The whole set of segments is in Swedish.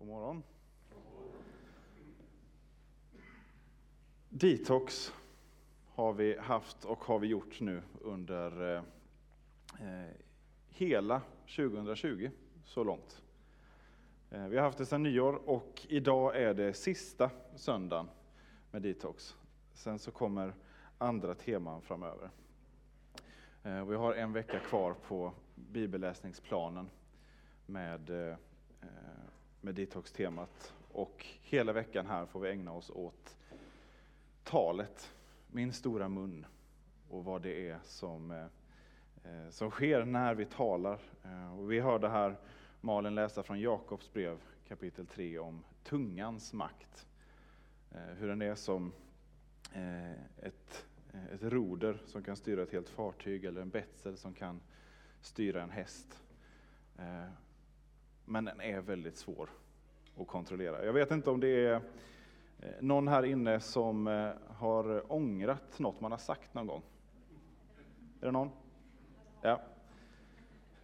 God morgon. Detox har vi haft och har vi gjort nu under eh, eh hela 2020 så långt. Eh, vi har haft det sedan nyår och idag är det sista söndagen med detox. Sen så kommer andra teman framöver. Eh, vi har en vecka kvar på bibelläsningsplanen med Eh, eh med detox-temat. Och hela veckan här får vi ägna oss åt talet, min stora mun och vad det är som, eh, eh som sker när vi talar. Eh, och vi hörde här Malin läsa från Jakobs brev kapitel 3 om tungans makt. Eh, hur den är som ett, ett roder som kan styra ett helt fartyg eller en betsel som kan styra en häst men den är väldigt svår att kontrollera. Jag vet inte om det är eh, någon här inne som eh, har ångrat något man har sagt någon gång. Är det någon? Ja.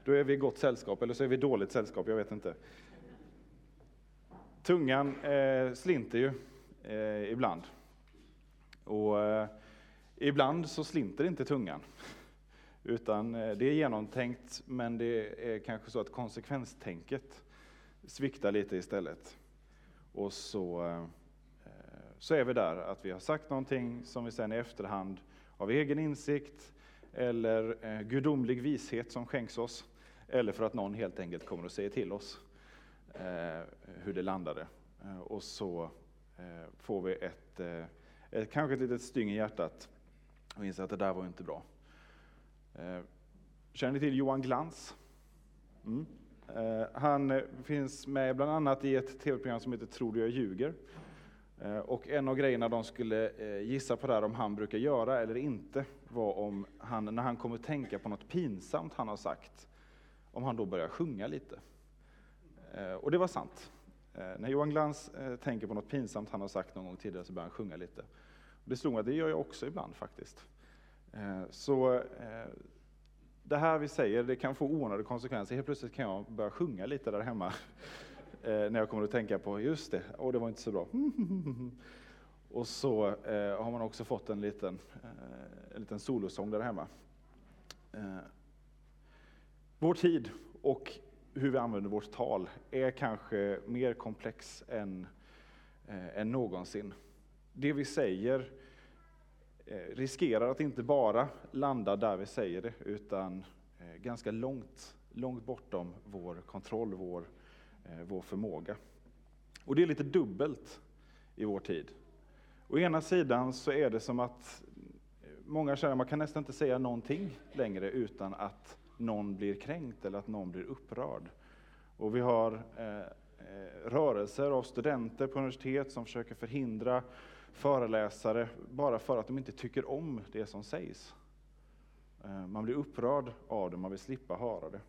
Då är vi i gott sällskap, eller så är vi i dåligt sällskap, jag vet inte. Tungan eh, slinter ju eh, ibland. Och eh, ibland så slinter inte tungan. Utan eh, det är genomtänkt, men det är kanske så att konsekvenstänket sviktar lite istället. Och så, eh, så är vi där, att vi har sagt någonting som vi sen i efterhand av egen insikt eller eh, gudomlig vishet som skänks oss, eller för att någon helt enkelt kommer och säger till oss hur det landade. Och så får vi ett, ett kanske ett litet styng i hjärtat och inser att det där var inte bra. Eh, känner ni till Johan Glans? Mm. Eh, han eh, finns med bland annat i ett tv-program som heter Tror du jag ljuger? Och en av grejerna de skulle gissa på där om han brukar göra eller inte var om han, när han kommer tänka på något pinsamt han har sagt, om han då börjar sjunga lite. Och det var sant. När Johan Glans tänker på något pinsamt han har sagt någon gång tidigare så börjar han sjunga lite. Det slog mig att det gör jag också ibland faktiskt. Eh, så eh, det här vi säger, det kan få oanade konsekvenser. Helt plötsligt kan jag börja sjunga lite där hemma. Eh, när jag kommer att tänka på, just det, och det var inte så bra. Och så har man också fått en liten, en liten solosång där hemma. Vår tid och hur vi använder vårt tal är kanske mer komplex än, än någonsin. Det vi säger Eh, Eh, riskerar att inte bara landa där vi säger det, utan eh, ganska långt, långt bortom vår kontroll, vår, eh, vår förmåga. Och det är lite dubbelt i vår tid. Å ena sidan så är det som att många känner att man kan nästan inte säga någonting längre utan att någon blir kränkt eller att någon blir upprörd. Och vi har eh, rörelser av studenter på universitet som försöker förhindra föreläsare bara för att de inte tycker om det som sägs. Eh, man blir upprörd av det, man vill slippa höra det.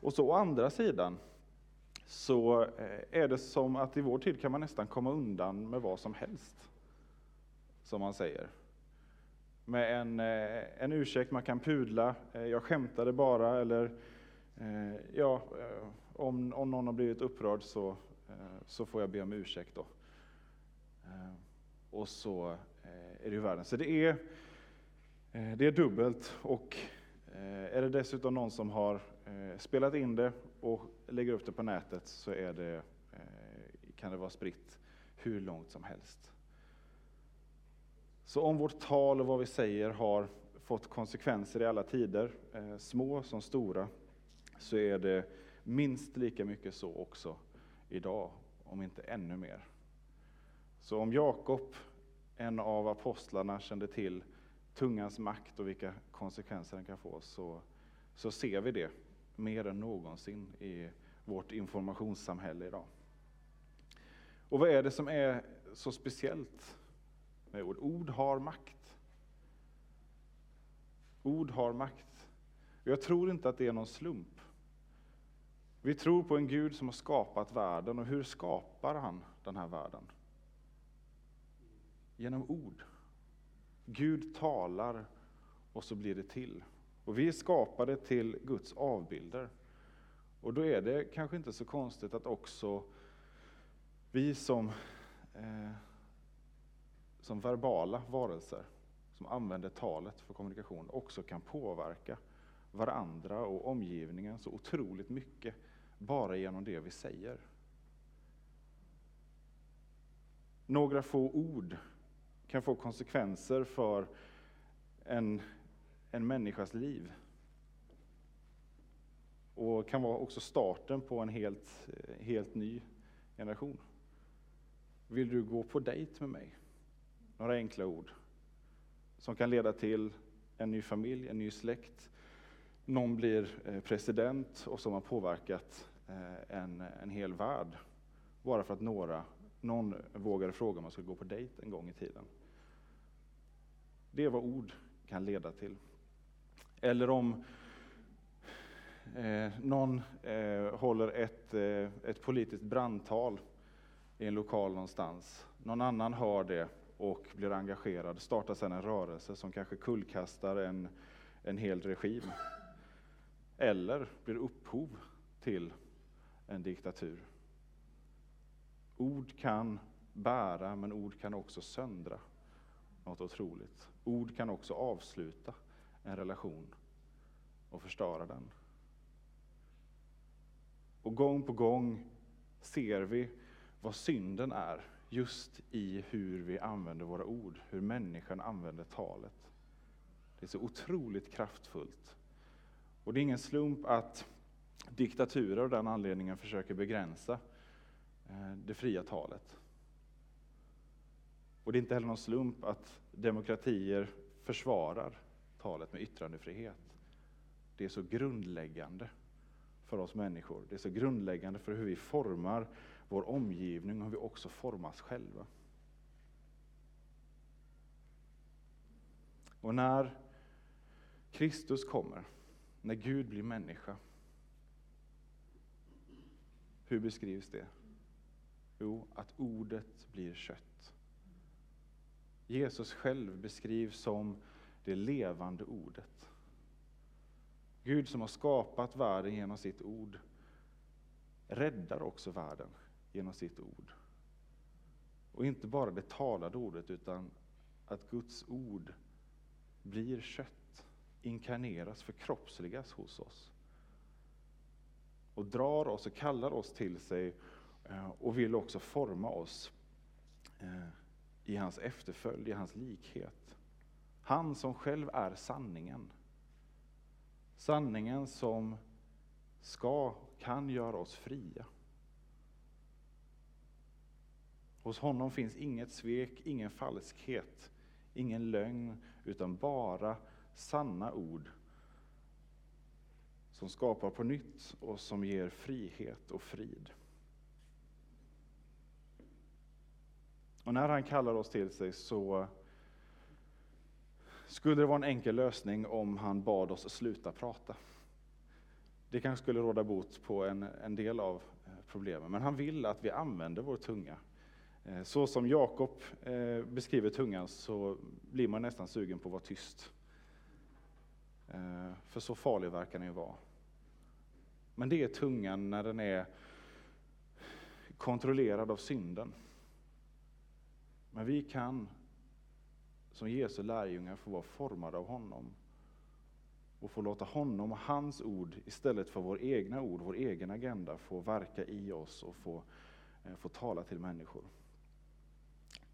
Och så å andra sidan så eh, är det som att i vår tid kan man nästan komma undan med vad som helst. Som man säger. Med en, eh, en ursäkt, man kan pudla, jag skämtade bara, eller ja, om, om någon har blivit upprörd så, så får jag be om ursäkt då och så eh, är det världen. Så det är, eh, det är dubbelt och eh, är det dessutom någon som har spelat in det och lägger upp det på nätet så är det, kan det vara spritt hur långt som helst. Så om vårt tal och vad vi säger har fått konsekvenser i alla tider, små som stora, så är det minst lika mycket så också idag, om inte ännu mer. Så om Jakob, en av apostlarna, kände till tungans makt och vilka konsekvenser den kan få, så, så ser vi det mer än någonsin i vårt informationssamhälle idag. Och vad är det som är så speciellt med ord? Ord har makt. Ord har makt. Jag tror inte att det är någon slump. Vi tror på en Gud som har skapat världen, och hur skapar han den här världen? Genom ord. Gud talar och så blir det till. Och vi är skapade till Guds avbilder. Och då är det kanske inte så konstigt att också vi som, eh, som verbala varelser, som använder talet för kommunikation, också kan påverka varandra och omgivningen så otroligt mycket bara genom det vi säger. Några få ord kan få konsekvenser för en, en människas liv. Och kan vara också starten på en helt, helt ny generation. Vill du gå på dejt med mig? Några enkla ord som kan leda till en ny familj, en ny släkt. Någon blir eh, president och som har påverkat eh, en, en hel värld. Bara för att några, någon vågade fråga om man skulle gå på dejt en gång i tiden. Det är vad ord kan leda till. Eller om eh, någon eh, håller ett, eh, ett politiskt brandtal i en lokal någonstans. Någon annan hör det och blir engagerad, startar sedan en rörelse som kanske kullkastar en, en hel regim. Eller blir upphov till en diktatur. Ord kan bära, men ord kan också söndra. Något otroligt. Ord kan också avsluta en relation och förstöra den. Och gång på gång ser vi vad synden är just i hur vi använder våra ord, hur människan använder talet. Det är så otroligt kraftfullt. Och det är ingen slump att diktaturer av den anledningen försöker begränsa Eh, det fria talet. Och det är inte heller någon slump att demokratier försvarar talet med yttrandefrihet. Det är så grundläggande för oss människor. Det är så grundläggande för hur vi formar vår omgivning och hur vi också formas själva. Och när Kristus kommer, när Gud blir människa, hur beskrivs det? Jo, att ordet blir kött. Jesus själv beskrivs som det levande ordet. Gud som har skapat världen genom sitt ord räddar också världen genom sitt ord. Och inte bara det talade ordet, utan att Guds ord blir kött, inkarneras, förkroppsligas hos oss. Och drar oss och kallar oss till sig Eh, och vill också forma oss eh, i hans efterföljd, i hans likhet. Han som själv är sanningen. Sanningen som ska, kan göra oss fria. Hos honom finns inget svek, ingen falskhet, ingen lögn, utan bara sanna ord som skapar på nytt och som ger frihet och frid. Och när han kallar oss till sig så skulle det vara en enkel lösning om han bad oss sluta prata. Det kanske skulle råda bot på en, en del av eh, problemen, men han vill att vi använder vår tunga. Eh, så som Jakob eh, beskriver tungan så blir man nästan sugen på att vara tyst. För så farlig verkar den ju vara. Men det är tungan när den är kontrollerad av synden. Men vi kan som Jesu lärjungar få vara formade av honom. Och få låta honom och hans ord istället för vår egna ord, vår egen agenda, få verka i oss och få, eh, få tala till människor.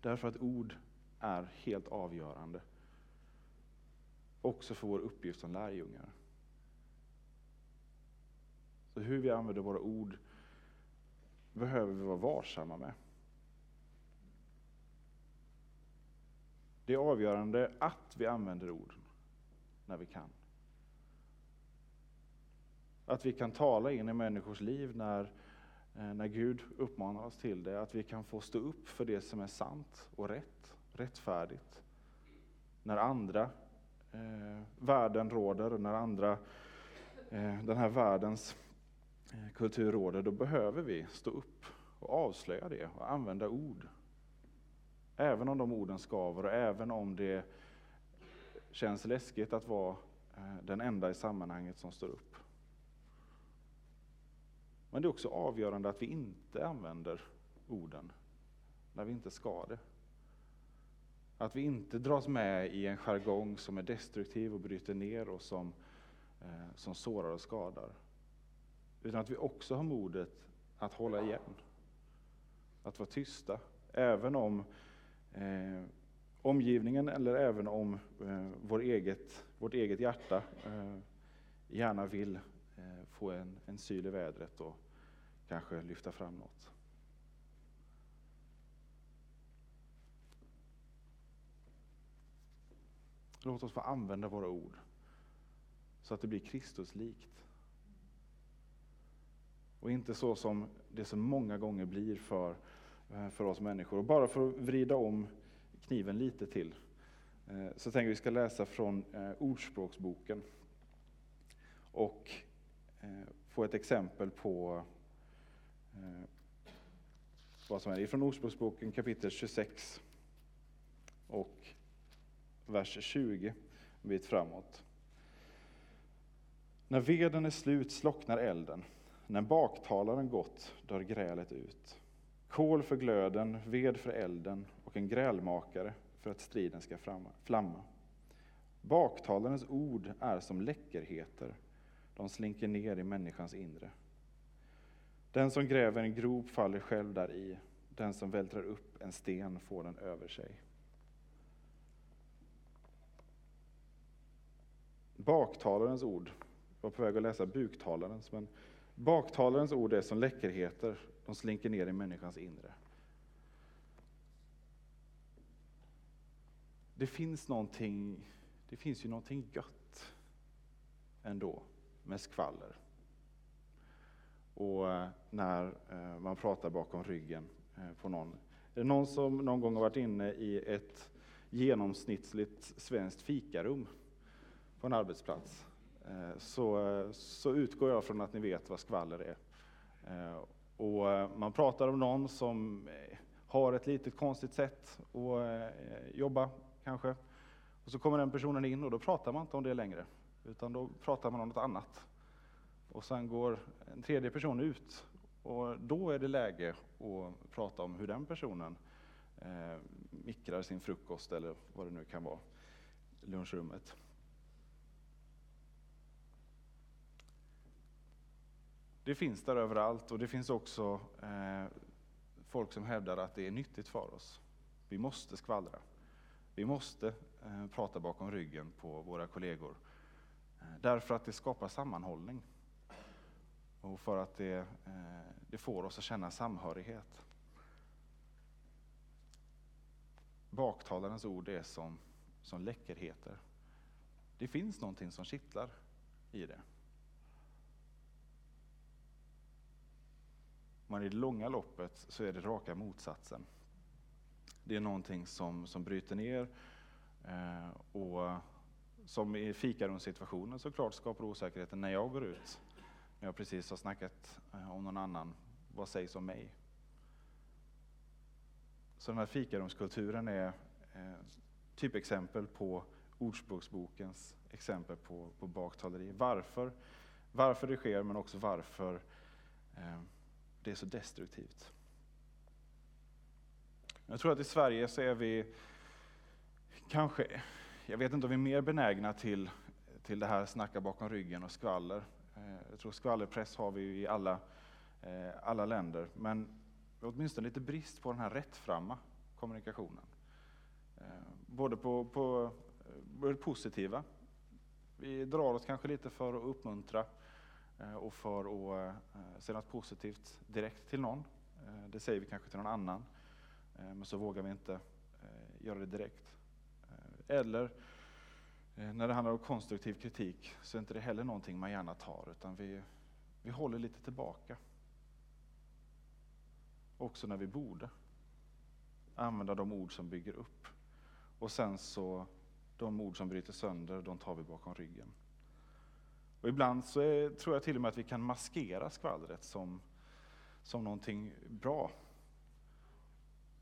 Därför att ord är helt avgörande. Också för vår uppgift som lärjungar. Så hur vi använder våra ord behöver vi vara varsamma med. Det är avgörande att vi använder orden när vi kan. Att vi kan tala in i människors liv när, eh, när Gud uppmanar oss till det. Att vi kan få stå upp för det som är sant och rätt, rättfärdigt. När andra eh, värden råder, när andra, eh, den här världens eh, kultur råder, då behöver vi stå upp och avslöja det och använda ord Även om de orden skaver och även om det känns läskigt att vara eh, den enda i sammanhanget som står upp. Men det är också avgörande att vi inte använder orden när vi inte ska det. Att vi inte dras med i en jargong som är destruktiv och bryter ner och som, eh, som sårar och skadar. Utan att vi också har modet att hålla igen. Att vara tysta. Även om eh, omgivningen eller även om eh, vår eget, vårt eget hjärta eh, gärna vill eh, få en, en syl i vädret och kanske lyfta fram något. Låt oss få använda våra ord så att det blir Kristuslikt. Och inte så som det så många gånger blir för, Eh, för oss människor. Och bara för att vrida om kniven lite till eh, så tänker vi ska läsa från eh, Ordspråksboken och få ett exempel på vad som är från Ordspråksboken kapitel 26 och vers 20, en bit framåt. När veden är slut slocknar elden, när baktalaren gått dör grälet ut. Kol för glöden, ved för elden och en grälmakare för att striden ska flamma. Baktalarens ord är som läckerheter, de slinker ner i människans inre. Den som gräver en grop faller själv där i. den som vältrar upp en sten får den över sig. Baktalarens ord, jag var på väg att läsa buktalarens, men baktalarens ord är som läckerheter, de slinker ner i människans inre. Det finns någonting, det finns ju någonting gött ändå med skvaller. Och eh, när eh, man pratar bakom ryggen eh, på någon. Är det någon som någon gång har varit inne i ett genomsnittligt svenskt fikarum? på en arbetsplats så, så utgår jag från att ni vet vad skvaller är. Och eh, man pratar om någon som eh, har ett litet konstigt sätt att eh, jobba kanske. Och så kommer den personen in och då pratar man inte om det längre, utan då pratar man om något annat. Och sen går en tredje person ut och då är det läge att prata om hur den personen eh, mikrar sin frukost eller vad det nu kan vara, lunchrummet. Det finns där överallt och det finns också eh, folk som hävdar att det är nyttigt för oss. Vi måste skvallra. Vi måste eh, prata bakom ryggen på våra kollegor. Eh, därför att det skapar sammanhållning. Och för att det, eh, det får oss att känna samhörighet. Baktalarens ord är som, som läckerheter. Det finns någonting som kittlar i det. Men i det långa loppet så är det raka motsatsen. Det är någonting som, som bryter ner eh, och som i fikarumssituationen såklart skapar osäkerheten när jag går ut. När jag precis har snackat eh, om någon annan. Vad sägs om mig? Så den här fikarumskulturen är eh, typexempel på Ordspråksbokens exempel på, på baktaleri. Varför, varför det sker, men också varför eh, det är så destruktivt. Jag tror att i Sverige så är vi kanske, jag vet inte om vi är mer benägna till, till det här snacka bakom ryggen och skvaller. Eh, jag tror skvallerpress har vi i alla, eh, alla länder, men åtminstone lite brist på den här rättframma kommunikationen. Eh, både på, på, på det positiva, vi drar oss kanske lite för att uppmuntra Eh, Eh, och för att eh, säga något positivt direkt till någon. Eh, det säger vi kanske till någon annan, men så vågar vi inte göra det direkt. Eller när det handlar om konstruktiv kritik så är inte det heller någonting man gärna tar, utan vi, vi håller lite tillbaka. Också när vi borde använda de ord som bygger upp. Och sen så, de ord som bryter sönder, de tar vi bakom ryggen. Och ibland så är, tror jag till och med att vi kan maskera skvallret som, som någonting bra.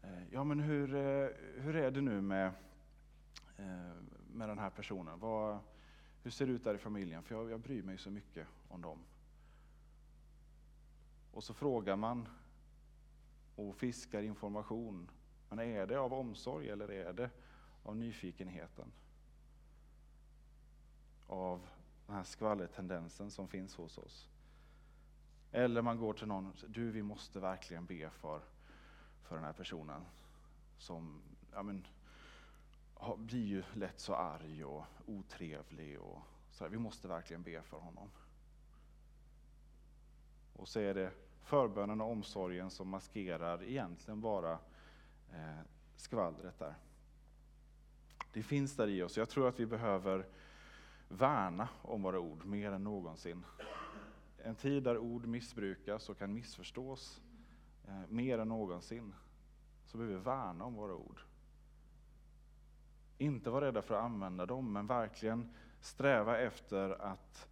Eh, ja, men hur, eh, hur är det nu med, eh, med den här personen? Vad, hur ser det ut där i familjen? För jag, jag bryr mig så mycket om dem. Och så frågar man och fiskar information. Men är det av omsorg eller är det av nyfikenheten? Av den här skvallertendensen som finns hos oss. Eller man går till någon, och säger du vi måste verkligen be för, för den här personen som ja, men, blir ju lätt så arg och otrevlig. Och så här, vi måste verkligen be för honom. Och så är det förbönen och omsorgen som maskerar egentligen bara eh, skvallret där. Det finns där i oss. Jag tror att vi behöver värna om våra ord mer än någonsin. En tid där ord missbrukas och kan missförstås eh, mer än någonsin, så behöver vi värna om våra ord. Inte vara rädda för att använda dem, men verkligen sträva efter att,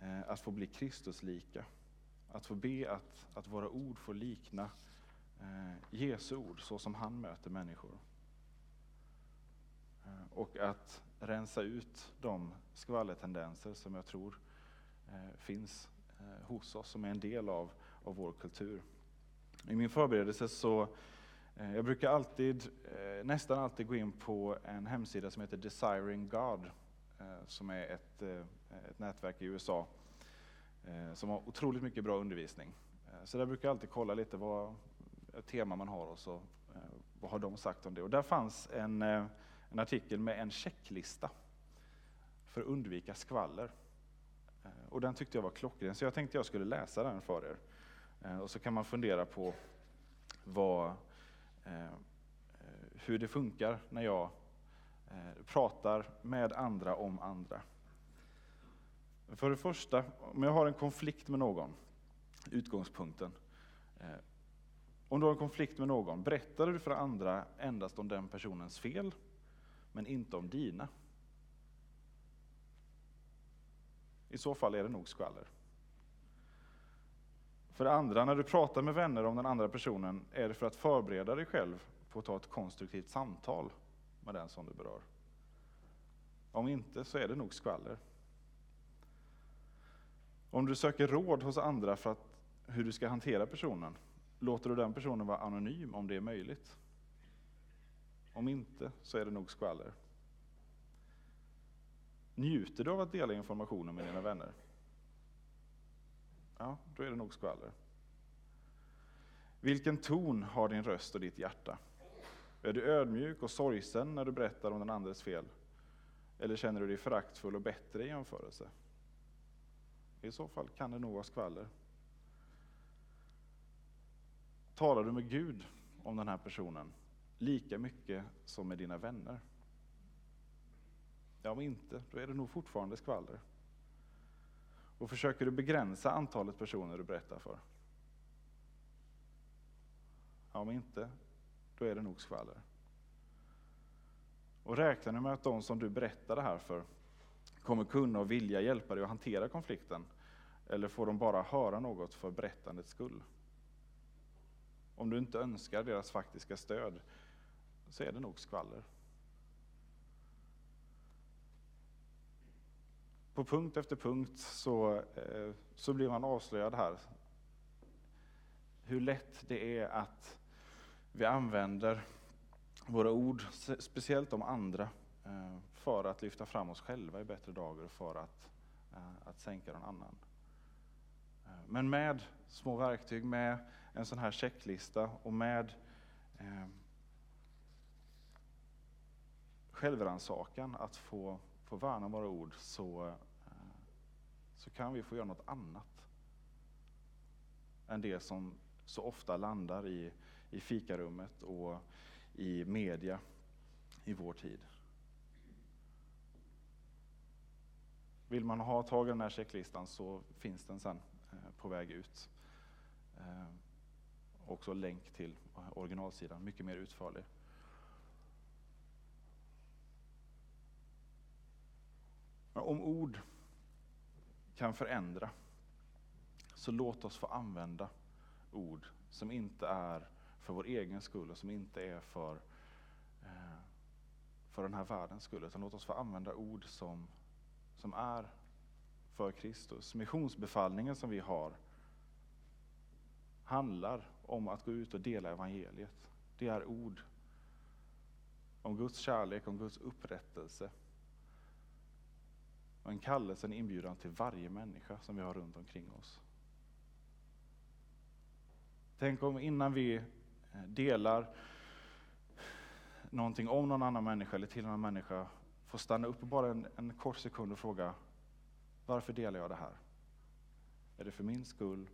eh, att få bli Kristuslika. Att få be att, att våra ord får likna eh, Jesu ord, så som han möter människor. Eh, och att rensa ut de skvallertendenser som jag tror eh, finns eh, hos oss, som är en del av, av vår kultur. I min förberedelse så eh, jag brukar alltid, nästan alltid gå in på en hemsida som heter Desiring God, som är ett, ett nätverk i USA som har otroligt mycket bra undervisning. Så där brukar jag alltid kolla lite vad tema man har och så vad har de sagt om det. Och där fanns en, en artikel med en checklista för att undvika skvaller. Eh, och den tyckte jag var klockren, så jag tänkte jag skulle läsa den för er. Eh, och så kan man fundera på vad, eh, hur det funkar när jag pratar med andra om andra. För det första, om jag har en konflikt med någon, utgångspunkten. Om du har en konflikt med någon, berättar du för andra endast om den personens fel, men inte om dina? I så fall är det nog skvaller. För det andra, när du pratar med vänner om den andra personen, är det för att förbereda dig själv på att ta ett konstruktivt samtal med den som du berör. Om inte så är det nog skvaller. Om du söker råd hos andra för att, hur du ska hantera personen, låter du den personen vara anonym om det är möjligt? Om inte så är det nog skvaller. Njuter du av att dela informationen med dina vänner? ja, då är det nog skvaller. Vilken ton har din röst och ditt hjärta? Är du ödmjuk och sorgsen när du berättar om den andres fel? Eller känner du dig föraktfull och bättre i jämförelse? I så fall kan det nog vara skvaller. Talar du med Gud om den här personen lika mycket som med dina vänner? Ja, om inte, då är det nog fortfarande skvaller. Och försöker du begränsa antalet personer du berättar för? Ja, om inte, då är det nog skvaller. Och räknar du med att de som du berättar det här för kommer kunna och vilja hjälpa dig att hantera konflikten? Eller får de bara höra något för berättandets skull? Om du inte önskar deras faktiska stöd så är det nog skvaller. på punkt efter punkt så, eh, så blir man avslöjad här. Hur lätt det är att vi använder våra ord, speciellt om andra, eh, för att lyfta fram oss själva i bättre dagar, för att, eh, att sänka någon annan. Eh, men med små verktyg, med en sån här checklista och med eh, självrannsakan att få få värna våra ord så, eh, så kan vi få göra något annat än det som så ofta landar i, i fikarummet och i media i vår tid. Vill man ha tag i den här checklistan så finns den sen eh, på väg ut. Eh, också länk till originalsidan, mycket mer utförlig. Om ord kan förändra, så låt oss få använda ord som inte är för vår egen skull och som inte är för, eh, för den här världens skull. Utan låt oss få använda ord som, som är för Kristus. Missionsbefallningen som vi har handlar om att gå ut och dela evangeliet. Det är ord om Guds kärlek, om Guds upprättelse. Och en kallelse, en inbjudan till varje människa som vi har runt omkring oss. Tänk om innan vi eh, delar någonting om någon annan människa eller till någon människa, får stanna upp bara en, en kort sekund och fråga, varför delar jag det här? Är det för min skull?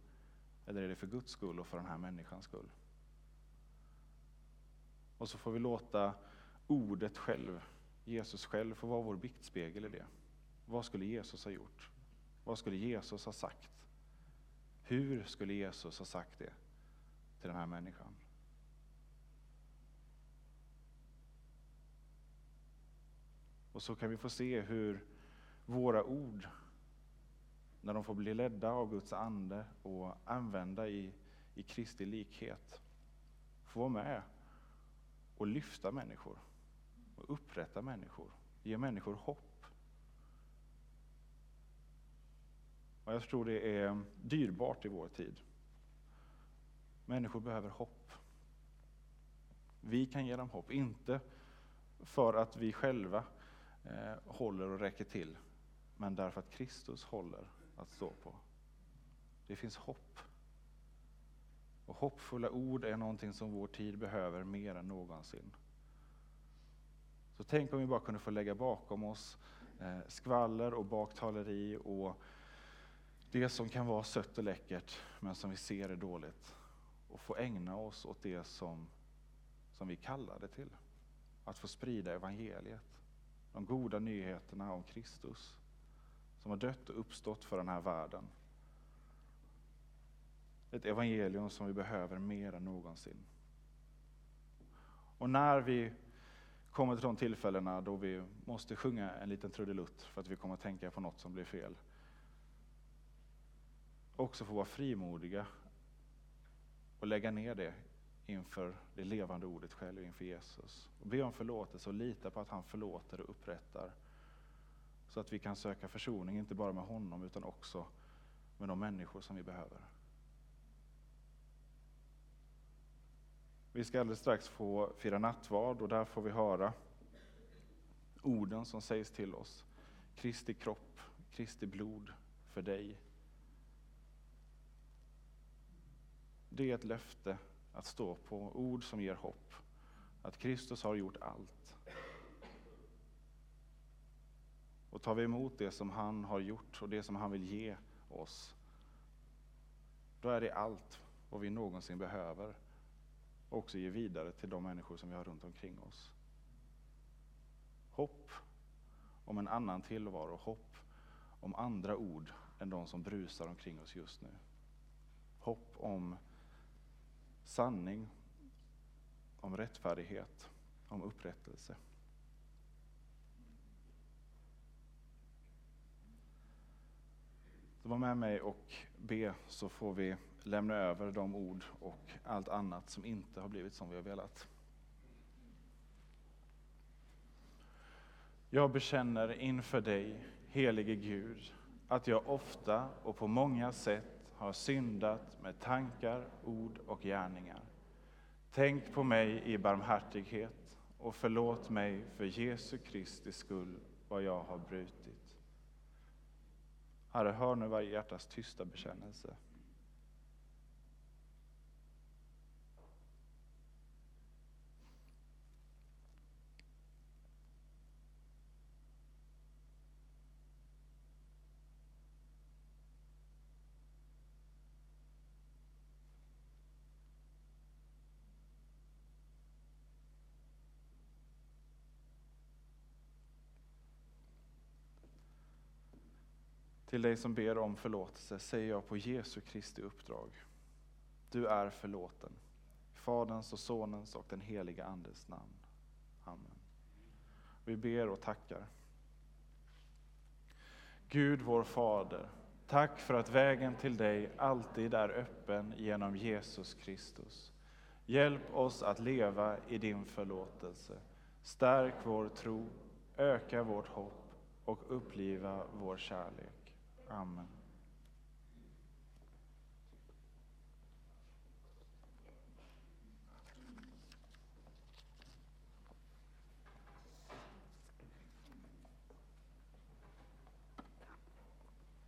Eller är det för Guds skull och för den här människans skull? Och så får vi låta ordet själv, Jesus själv, få vara vår biktspegel i det. Vad skulle Jesus ha gjort? Vad skulle Jesus ha sagt? Hur skulle Jesus ha sagt det till den här människan? Och så kan vi få se hur våra ord, när de får bli ledda av Guds ande och använda i, i Kristi likhet, får vara med och lyfta människor, och upprätta människor, ge människor hopp. Och jag tror det är dyrbart i vår tid. Människor behöver hopp. Vi kan ge dem hopp, inte för att vi själva eh, håller och räcker till, men därför att Kristus håller att stå på. Det finns hopp. Och hoppfulla ord är någonting som vår tid behöver mer än någonsin. Så tänk om vi bara kunde få lägga bakom oss eh, skvaller och baktaleri och det som kan vara sött och läckert, men som vi ser är dåligt. Och få ägna oss åt det som, som vi kallar det till. Att få sprida evangeliet de goda nyheterna om Kristus som har dött och uppstått för den här världen. Ett evangelium som vi behöver mer än någonsin. Och när vi kommer till de tillfällena då vi måste sjunga en liten trudelutt för att vi kommer att tänka på något som blir fel. Också få vara frimodiga och lägga ner det inför det levande ordet själv, inför Jesus. Och be om förlåtelse och lita på att han förlåter och upprättar. Så att vi kan söka försoning, inte bara med honom utan också med de människor som vi behöver. Vi ska alldeles strax få fira nattvard och där får vi höra orden som sägs till oss. Kristi kropp, Kristi blod för dig. Det är ett löfte att stå på, ord som ger hopp. Att Kristus har gjort allt. Och tar vi emot det som han har gjort och det som han vill ge oss, då är det allt vad vi någonsin behöver. Och också ge vidare till de människor som vi har runt omkring oss. Hopp om en annan tillvaro, hopp om andra ord än de som brusar omkring oss just nu. Hopp om sanning, om rättfärdighet, om upprättelse. Så var med mig och be så får vi lämna över de ord och allt annat som inte har blivit som vi har velat. Jag bekänner inför dig, helige Gud, att jag ofta och på många sätt har syndat med tankar, ord och gärningar. Tänk på mig i barmhärtighet och förlåt mig för Jesu Kristi skull vad jag har brutit. Herre, hör nu varje hjärtas tysta bekännelse. Till dig som ber om förlåtelse säger jag på Jesu Kristi uppdrag. Du är förlåten. I Faderns och Sonens och den heliga Andes namn. Amen. Vi ber och tackar. Gud vår Fader, tack för att vägen till dig alltid är öppen genom Jesus Kristus. Hjälp oss att leva i din förlåtelse. Stärk vår tro, öka vårt hopp och uppliva vår kärlek. Amen.